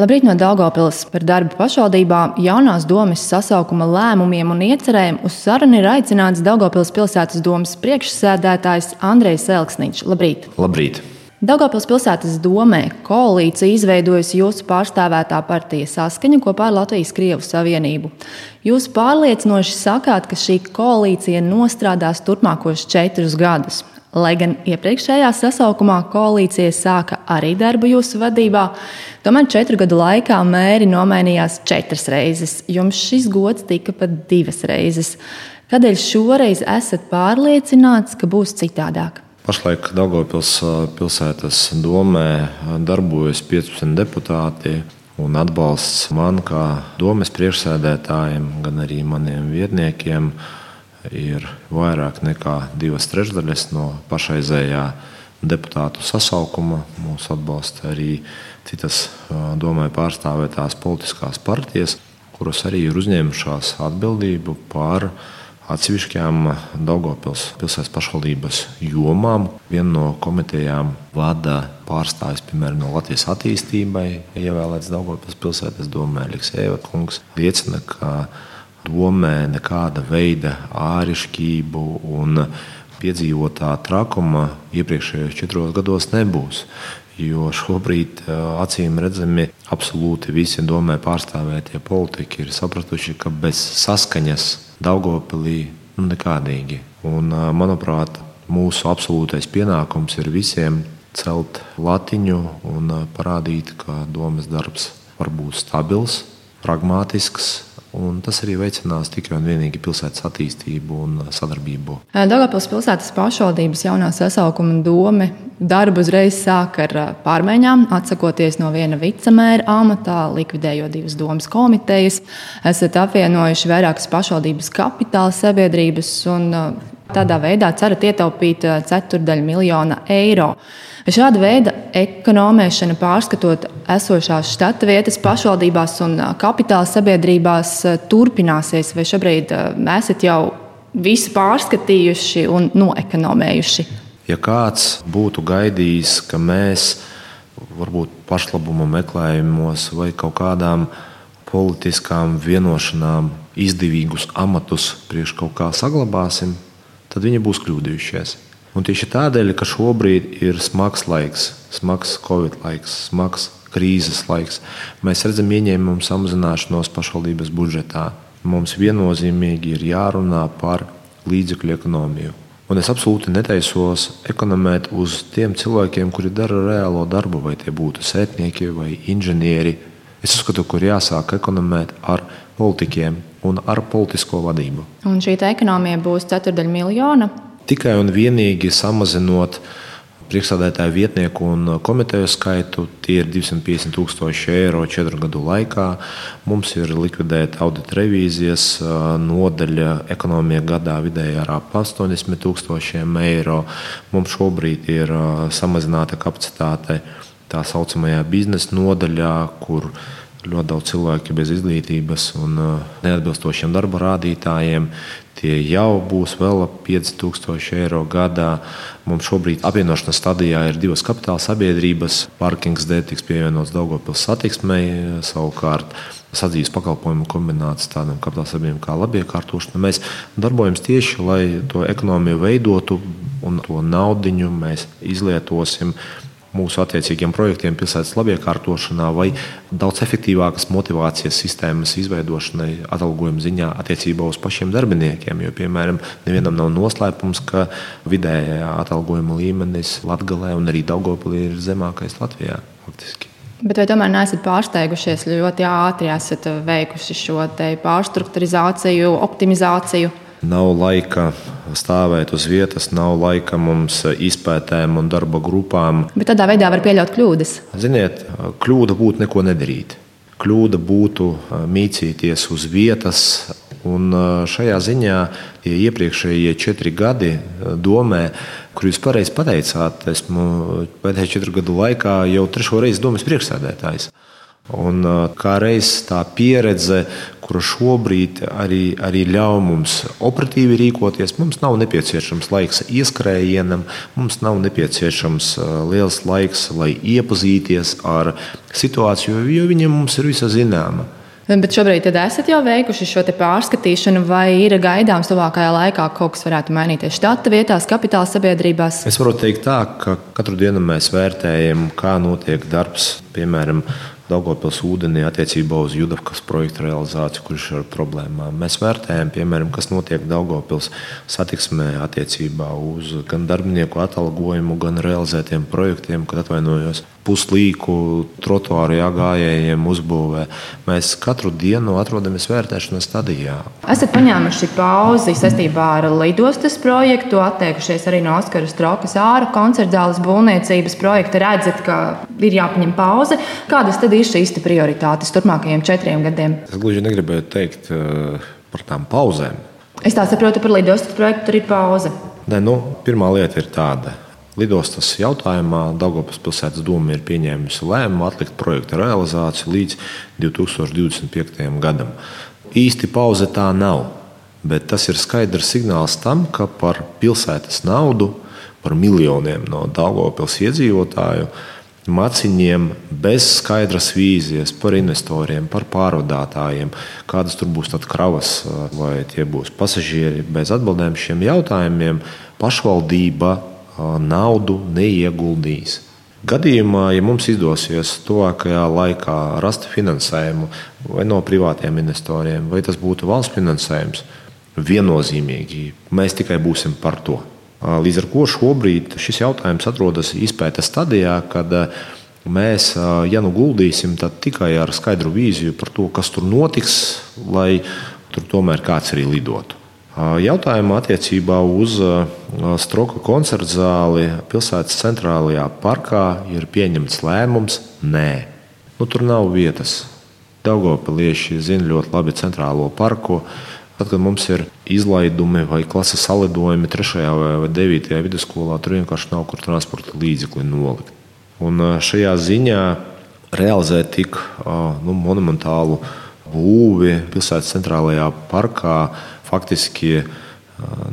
Labrīt no Daugopils par darbu pašvaldībā jaunās domas sasaukuma lēmumiem un iecerēm uz sarunu ir aicināts Daugopils pilsētas domas priekšsēdētājs Andrejs Elksniņš. Labrīt! Labrīt! Daugopils pilsētas domē koalīcija izveidojusi jūsu pārstāvētā partija saskaņa kopā ar Latvijas Krievu Savienību. Jūs pārliecinoši sakāt, ka šī koalīcija nostrādās turpmākos četrus gadus. Lai gan iepriekšējā sasaukumā koalīcija sāka arī darbu jūsu vadībā, tomēr četru gadu laikā mēri nomainījās četras reizes. Jums šis gods tika pat divas reizes. Kādēļ šoreiz esat pārliecināts, ka būs citādāk? Pašlaik Daugopils pilsētas domē darbojas 15 deputāti. Un atbalsts man kā domes priekšsēdētājiem, gan arī maniem vietniekiem ir vairāk nekā divas trešdaļas no pašreizējā deputātu sasaukuma. Mūs atbalsta arī citas domāju pārstāvētās politiskās partijas, kuras arī ir uzņēmušās atbildību par atsevišķām Daugopils pilsētas pašvaldības jomām. Viena no komitejām vada pārstāvis, piemēram, no Latvijas attīstībai, ievēlēts Daugopils pilsētas domē Liksēva kungs, liecina, ka domē nekāda veida ārišķību un piedzīvotā trakuma iepriekšējos četros gados nebūs. Jo šobrīd, acīm redzami, absolūti visi domē pārstāvētie politiķi ir sapratuši, ka bez saskaņas Daugopilī nu, nekādīgi. Un, manuprāt, mūsu absolūtais pienākums ir visiem celt latiņu un parādīt, ka domas darbs var būt stabils, pragmātisks, Un tas arī veicinās tikai un vienīgi pilsētas attīstību un sadarbību. Dārgāpils pilsētas pašvaldības jaunā sasaukuma doma darbu uzreiz sāk ar pārmaiņām, atsakoties no viena vicemēra amatā, likvidējot divas domas komitejas. Esat apvienojuši vairākas pašvaldības kapitāla sabiedrības un tādā veidā cerat ietaupīt ceturdaļu miljona eiro. Šāda veida ekonomēšana, pārskatot esošās štata vietas pašvaldībās un kapitāla sabiedrībās, turpināsies, vai šobrīd esat jau visu pārskatījuši un noekonomējuši? Ja kāds būtu gaidījis, ka mēs varbūt pašlabumu meklējumos vai kaut kādām politiskām vienošanām izdevīgus amatus priekš kaut kā saglabāsim, tad viņi būs kļūdījušies. Un tieši tādēļ, ka šobrīd ir smags laiks, smags Covid laiks, smags krīzes laiks, mēs redzam ieņēmumu samazināšanos pašvaldības budžetā. Mums viennozīmīgi ir jārunā par līdzekļu ekonomiju. Un es absolūti netaisos ekonomēt uz tiem cilvēkiem, kuri dara reālo darbu, vai tie būtu sētnieki vai inženieri. Es uzskatu, ka ir jāsāk ekonomēt ar politiķiem un ar politisko vadību. Un šī ekonomija būs ceturdaļa miljona tikai un vienīgi samazinot priekšstādātāju vietnieku un komiteju skaitu. Tie ir 250 tūkstoši eiro četru gadu laikā. Mums ir likvidēta audita revīzijas nodaļa ekonomijā gadā vidēji ar ap 80 tūkstošiem eiro. Mums šobrīd ir samazināta kapacitāte tā saucamajā biznesa nodaļā, kur ļoti daudz cilvēku bez izglītības un neatbilstošiem darba rādītājiem. Tie jau būs vēl ap 5000 eiro gadā. Mums šobrīd apvienošanas stadijā ir divas kapitāla sabiedrības. Parkings D tiks pievienots Daugopils satiksmei, savukārt sadzīves pakalpojumu kombināts tādam kapitāla sabiedrībām kā labiekārtošana. Mēs darbojamies tieši, lai to ekonomiju veidotu un to naudiņu mēs izlietosim mūsu attiecīgiem projektiem, pilsētas labiekārtošanā vai daudz efektīvākas motivācijas sistēmas izveidošanai, atalgojuma ziņā attiecībā uz pašiem darbiniekiem. Jo, piemēram, nevienam nav noslēpums, ka vidējā atalgojuma līmenis Latvijā un arī Daugopilī ir zemākais Latvijā. Faktiski. Bet vai tomēr neesat pārsteigušies ļoti ātri, esat veikuši šo pārstrukturizāciju, optimizāciju? Nav laika stāvēt uz vietas, nav laika mums izpētēm un darba grupām. Bet tādā veidā var pieļaut kļūdas. Ziniet, kļūda būtu neko nedarīt. Kļūda būtu mīcīties uz vietas. Un šajā ziņā tie iepriekšējie četri gadi domē, kur jūs pareizi pateicāt, esmu pēdējo četru gadu laikā jau trešo reizi domas priekšsēdētājs. Un, kā reizes tā pieredze, kura šobrīd arī, arī ļauj mums operatīvi rīkoties, mums nav nepieciešams laiks ieskrējienam, mums nav nepieciešams liels laiks, lai iepazīties ar situāciju, jo viņa mums ir visa zināma. Bet šobrīd esat jau veikuši šo pārskatīšanu, vai ir gaidāms tuvākajā laikā kaut kas varētu mainīties štata vietās, kapitāla sabiedrībās? Es varu teikt tā, ka katru dienu mēs vērtējam, kā notiek darbs, piemēram, Daugopils ūdenī attiecībā uz Judavkas projektu realizāciju, kurš ir ar problēmām. Mēs vērtējam, piemēram, kas notiek Daugopils satiksmē attiecībā uz gan darbinieku atalgojumu, gan realizētiem projektiem, kad atvainojos puslīku trotuāru jāgājējiem uzbūvē. Mēs katru dienu atrodamies vērtēšanas stadijā. Esat paņēmuši pauzi saistībā ar lidostas projektu, atteikušies arī no Oskara Strokas ārā koncerta zāles būvniecības projekta. Redzat, ka ir jāpaņem pauze. Kādas tad ir šīs prioritātes turpmākajiem četriem gadiem? Es gluži negribēju teikt uh, par tām pauzēm. Es tā saprotu, par lidostas projektu tur ir pauze. Ne, nu, pirmā lieta ir tāda Lidostas jautājumā Daugopils pilsētas doma ir pieņēmusi lēmumu atlikt projekta realizāciju līdz 2025. gadam. Īsti pauze tā nav, bet tas ir skaidrs signāls tam, ka par pilsētas naudu, par miljoniem no Daugopils iedzīvotāju maciņiem, bez skaidras vīzijas par investoriem, par pārvadātājiem, kādas tur būs kravas vai tie būs pasažieri. Bez atbildēm šiem jautājumiem pašvaldība naudu neieguldīs. Gadījumā, ja mums izdosies tuvākajā laikā rast finansējumu vai no privātiem investoriem, vai tas būtu valsts finansējums, viennozīmīgi mēs tikai būsim par to. Līdz ar to šobrīd šis jautājums atrodas izpētes stadijā, kad mēs, ja nu guldīsim, tad tikai ar skaidru vīziju par to, kas tur notiks, lai tur tomēr kāds arī lidotu. Jautājumā attiecībā uz Stroka koncerta zāli pilsētas centrālajā parkā ir pieņemts lēmums nē. Nu, tur nav vietas. Daugopilieši zina ļoti labi centrālo parku. Tad, kad mums ir izlaidumi vai klases salidojumi 3. vai 9. vidusskolā, tur vienkārši nav kur transporta līdzekli nolikt. Un šajā ziņā realizēt tik nu, monumentālu būvi pilsētas centrālajā parkā faktiski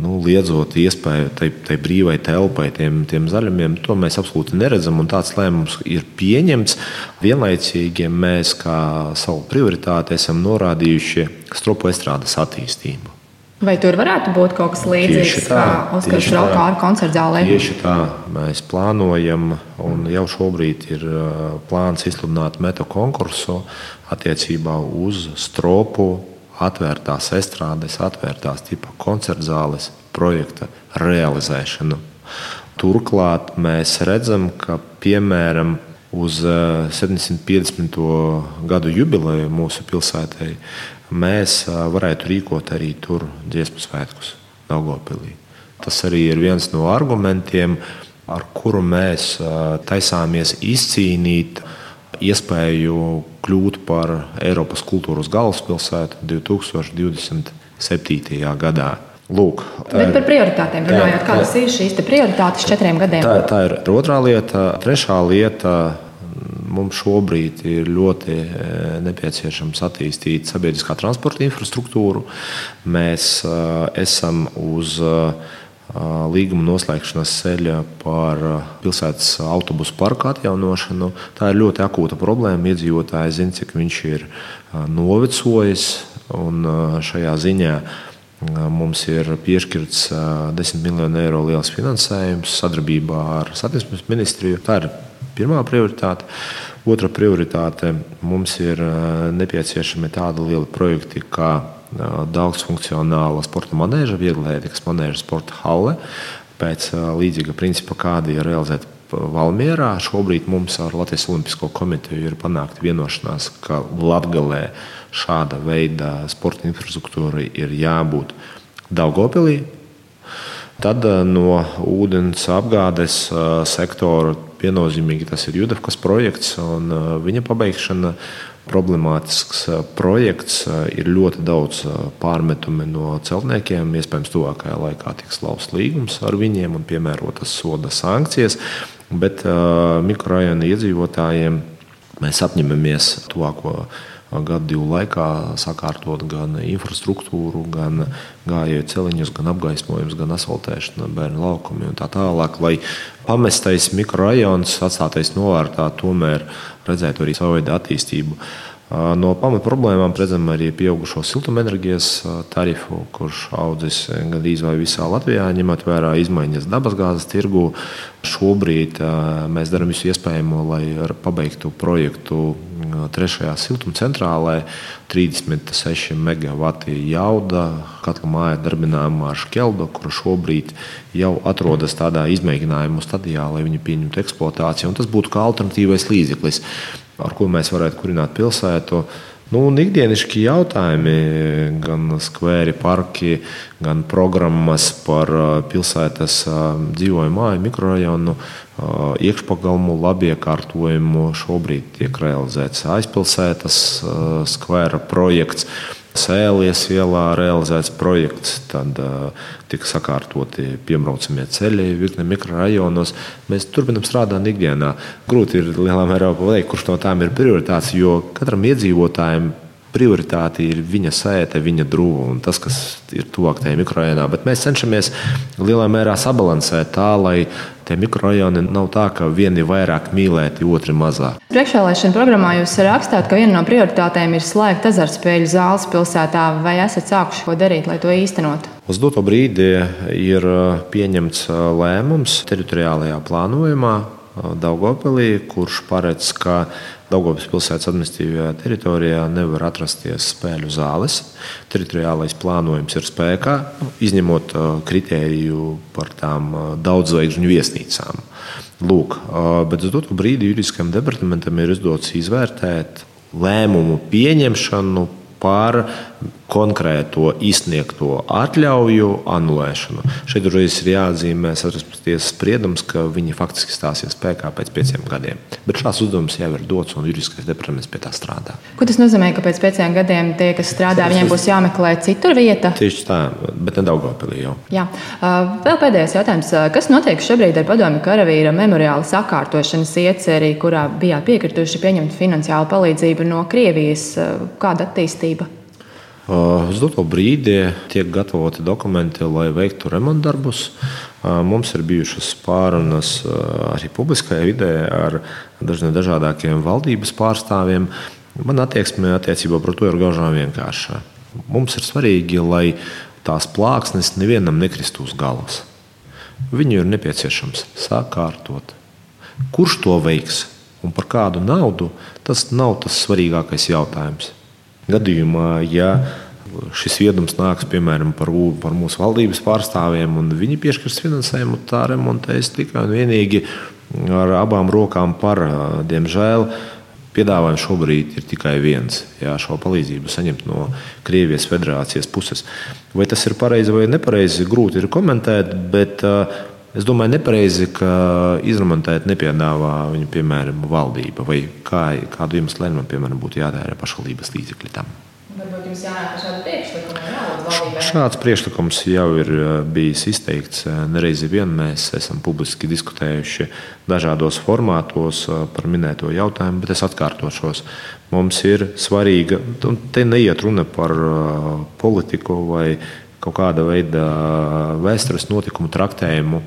nu, liedzot iespēju tai, tai brīvai telpai, tiem, tiem zaļumiem, to mēs absolūti neredzam. Tāds lēmums ir pieņemts. Vienlaicīgi mēs kā savu prioritāti esam norādījuši stropu estrādes attīstību. Vai tur varētu būt kaut kas līdzīgs kā Oskars Rauka ar koncertu zālē? Tieši tā mēs plānojam, un jau šobrīd ir plāns izsludināt metu konkursu attiecībā uz stropu atvērtās estrādes, atvērtās tipa koncerta zāles projekta realizēšanu. Turklāt mēs redzam, ka piemēram uz 750. Eh, gadu jubileju mūsu pilsētai mēs eh, varētu rīkot arī tur dziesmu svētkus Daugopilī. Tas arī ir viens no argumentiem, ar kuru mēs eh, taisāmies izcīnīt iespēju kļūt par Eiropas kultūras galvaspilsētu 2027. gadā. Lūk, Bet par prioritātēm runājot, kādas ir šīs prioritātes četriem gadiem? Tā, tā ir otrā lieta. Trešā lieta mums šobrīd ir ļoti e, nepieciešams attīstīt sabiedriskā transporta infrastruktūru. Mēs uh, esam uz uh, līguma noslēgšanas ceļa par pilsētas autobusu parku atjaunošanu. Tā ir ļoti akūta problēma. Iedzīvotāji zina, cik viņš ir novecojis. Šajā ziņā mums ir piešķirts 10 miljonu eiro liels finansējums sadarbībā ar Satiksmes ministriju. Tā ir pirmā prioritāte. Otra prioritāte mums ir nepieciešami tādi lieli projekti, kā daudzfunkcionāla sporta manēža, vieglietīgas manēža sporta halle. Pēc līdzīga principa, kāda ir realizēta Valmjerā, šobrīd mums ar Latvijas Olimpisko komiteju ir panākta vienošanās, ka Latvijā šāda veida sporta infrastruktūrai ir jābūt Daugopilī. Tad no ūdens apgādes sektora viennozīmīgi tas ir Judavkas projekts un viņa pabeigšana problemātisks projekts. Ir ļoti daudz pārmetumu no celtniekiem. Iespējams, tuvākajā laikā tiks lausts līgums ar viņiem un piemērotas soda sankcijas. Bet mikrorajona iedzīvotājiem Mēs apņemamies tuvāko gadu divu laikā sakārtot gan infrastruktūru, gan gājēju celiņus, gan apgaismojumus, gan asfaltēšanu, bērnu laukumi un tā tālāk, lai pamestais mikrorajons, atstātais novārtā, tomēr redzētu arī savu veidu attīstību. No pamat problēmām redzam arī pieaugušo siltumenerģijas tarifu, kurš audzis gandrīz vai visā Latvijā, ņemot vērā izmaiņas dabasgāzes tirgu. Šobrīd mēs darām visu iespējamo, lai pabeigtu projektu trešajā siltumcentrālē. 36 megawati jauda katla māja darbinājumā ar šķeldu, kura šobrīd jau atrodas tādā izmēģinājumu stadijā, lai viņi pieņemtu eksploatāciju. Un tas būtu kā alternatīvais līdzeklis ar ko mēs varētu kurināt pilsētu. Nu, ikdienišķi jautājumi, gan skvēri, parki, gan programmas par pilsētas dzīvojumu māju, mikrorajonu, iekšpagalmu, labiekārtojumu. Šobrīd tiek realizēts aizpilsētas skvēra projekts. Sēlies ielā realizēts projekts, tad tika sakārtoti piemraucamie ceļi virkne mikrorajonos. Mēs turpinām strādāt ikdienā. Grūti ir lielā mērā pateikt, kurš no tām ir prioritāts, jo katram iedzīvotājam prioritāte ir viņa sēde, viņa drūma un tas, kas ir tuvāk tajā mikrorajonā. Bet mēs cenšamies lielā mērā sabalansēt tā, lai tie mikrorajoni nav tā, ka vieni vairāk mīlēti, otri mazāk. Priekšvēlēšana programmā jūs rakstāt, ka viena no prioritātēm ir slēgt azartspēļu zāles pilsētā. Vai esat sākuši ko darīt, lai to īstenotu? Uz doto brīdi ir uh, pieņemts uh, lēmums teritoriālajā plānojumā Daugopilī, kurš paredz, ka Daugopils pilsētas administratīvajā teritorijā nevar atrasties spēļu zāles. Teritoriālais plānojums ir spēkā, nu, izņemot kritēriju par tām daudzveikšņu viesnīcām. Lūk, bet uz doto brīdi juridiskajam departamentam ir izdots izvērtēt lēmumu pieņemšanu par konkrēto izsniegto atļauju anulēšanu. Šeit uzreiz ir jāatzīmē satversmes tiesas spriedums, ka viņi faktiski stāsies spēkā pēc pieciem gadiem. Bet šāds uzdevums jau ir dots un juridiskais departaments pie tā strādā. Ko tas nozīmē, ka pēc pieciem gadiem tie, kas strādā, viņiem būs jāmeklē citur vieta? Tieši tā, bet ne Daugopilī jau. Jā. Vēl pēdējais jautājums. Kas notiek šobrīd ar padomju karavīra memoriāla sakārtošanas ieceri, kurā bijāt piekrituši pieņemt finansiālu palīdzību no Krievijas? Kāda attīstība? Uz doto brīdi tiek gatavoti dokumenti, lai veiktu remontdarbus. Mums ir bijušas pārunas arī publiskajā vidē ar dažiem dažādākiem valdības pārstāvjiem. Man attieksme attiecībā par to ir gaužām vienkārša. Mums ir svarīgi, lai tās plāksnes nevienam nekristu uz galvas. Viņu ir nepieciešams sakārtot. Kurš to veiks un par kādu naudu, tas nav tas svarīgākais jautājums gadījumā, ja šis viedums nāks piemēram par, par mūsu valdības pārstāvjiem un viņi piešķirs finansējumu, tā remontēs tikai un vienīgi ar abām rokām par. Diemžēl piedāvājums šobrīd ir tikai viens - jā, šo palīdzību saņemt no Krievijas federācijas puses. Vai tas ir pareizi vai nepareizi, grūti ir komentēt, bet es domāju, nepareizi, ka izremontēt nepiedāvā viņa, piemēram, valdība vai kā, kādu iemeslu man, piemēram, būtu jādara pašvaldības līdzekļi tam. Varbūt jums jānāk šādu priekšlikumu. Šāds priekšlikums jau ir bijis izteikts nereizi vien. Mēs esam publiski diskutējuši dažādos formātos par minēto jautājumu, bet es atkārtošos. Mums ir svarīga, un te neiet runa par politiku vai kaut kāda veida vēstures notikumu traktējumu.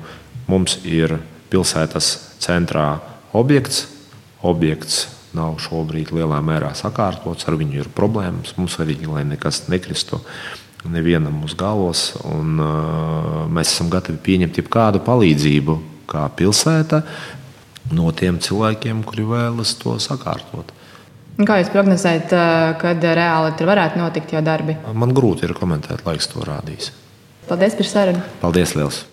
Mums ir pilsētas centrā objekts, objekts nav šobrīd lielā mērā sakārtots, ar viņu ir problēmas. Mums svarīgi, lai nekas nekristu nevienam uz galvas. Un, uh, mēs esam gatavi pieņemt jebkādu palīdzību, kā pilsēta, no tiem cilvēkiem, kuri vēlas to sakārtot. Kā jūs prognozējat, kad reāli tur varētu notikt jau darbi? Man grūti ir komentēt, laiks to rādīs. Paldies par sarunu. Paldies, Lielas!